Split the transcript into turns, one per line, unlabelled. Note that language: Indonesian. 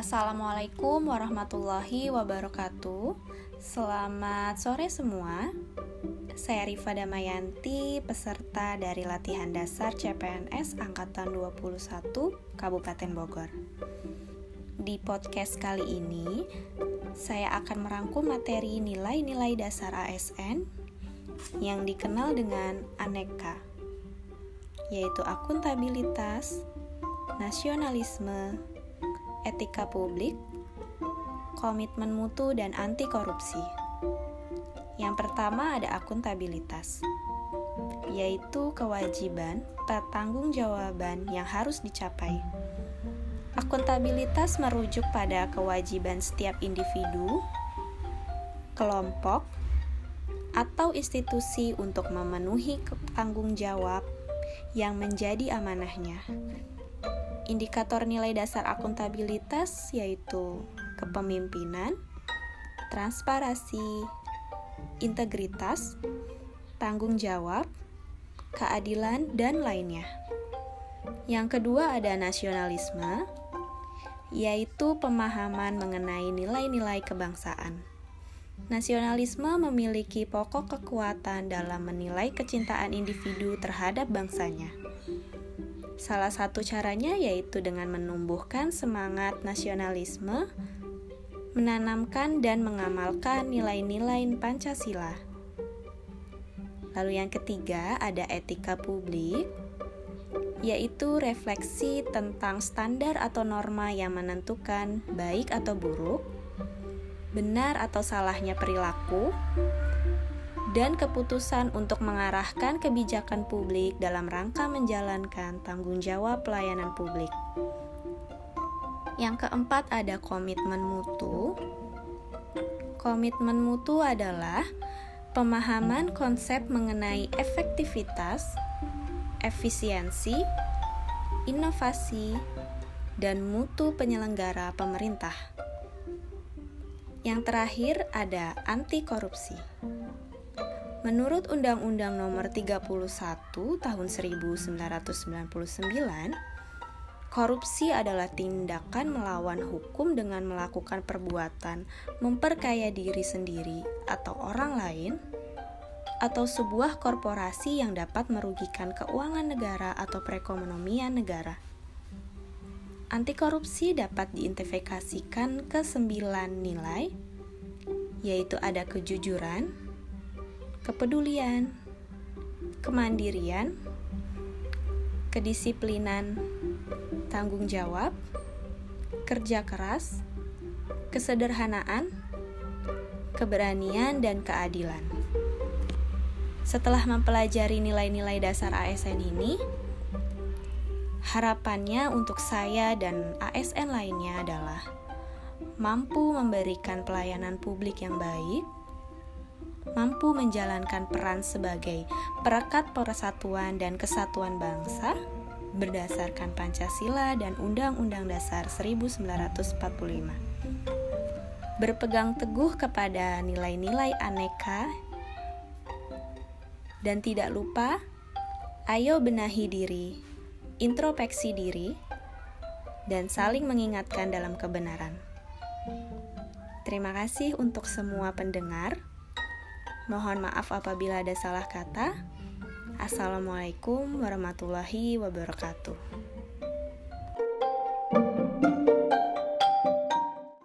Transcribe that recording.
Assalamualaikum warahmatullahi wabarakatuh. Selamat sore semua. Saya Rifa Damayanti, peserta dari latihan dasar CPNS angkatan 21 Kabupaten Bogor. Di podcast kali ini, saya akan merangkum materi nilai-nilai dasar ASN yang dikenal dengan aneka, yaitu akuntabilitas, nasionalisme, etika publik, komitmen mutu, dan anti korupsi. Yang pertama ada akuntabilitas, yaitu kewajiban pertanggungjawaban yang harus dicapai. Akuntabilitas merujuk pada kewajiban setiap individu, kelompok, atau institusi untuk memenuhi tanggung jawab yang menjadi amanahnya. Indikator nilai dasar akuntabilitas yaitu kepemimpinan, transparansi, integritas, tanggung jawab, keadilan, dan lainnya. Yang kedua ada nasionalisme, yaitu pemahaman mengenai nilai-nilai kebangsaan. Nasionalisme memiliki pokok kekuatan dalam menilai kecintaan individu terhadap bangsanya. Salah satu caranya yaitu dengan menumbuhkan semangat nasionalisme, menanamkan dan mengamalkan nilai-nilai Pancasila. Lalu yang ketiga ada etika publik, yaitu refleksi tentang standar atau norma yang menentukan baik atau buruk, benar atau salahnya perilaku, dan keputusan untuk mengarahkan kebijakan publik dalam rangka menjalankan tanggung jawab pelayanan publik. Yang keempat ada komitmen mutu. Komitmen mutu adalah pemahaman konsep mengenai efektivitas, efisiensi, inovasi, dan mutu penyelenggara pemerintah. Yang terakhir ada anti korupsi. Menurut Undang-Undang Nomor 31 Tahun 1999, korupsi adalah tindakan melawan hukum dengan melakukan perbuatan memperkaya diri sendiri atau orang lain atau sebuah korporasi yang dapat merugikan keuangan negara atau perekonomian negara. Anti korupsi dapat diidentifikasikan ke sembilan nilai, yaitu ada kejujuran, kepedulian, kemandirian, kedisiplinan, tanggung jawab, kerja keras, kesederhanaan, keberanian, dan keadilan. Setelah mempelajari nilai-nilai dasar ASN ini, harapannya untuk saya dan ASN lainnya adalah mampu memberikan pelayanan publik yang baik mampu menjalankan peran sebagai perekat persatuan dan kesatuan bangsa berdasarkan Pancasila dan Undang-Undang Dasar 1945. Berpegang teguh kepada nilai-nilai aneka dan tidak lupa ayo benahi diri, introspeksi diri dan saling mengingatkan dalam kebenaran. Terima kasih untuk semua pendengar. Mohon maaf apabila ada salah kata. Assalamualaikum warahmatullahi wabarakatuh.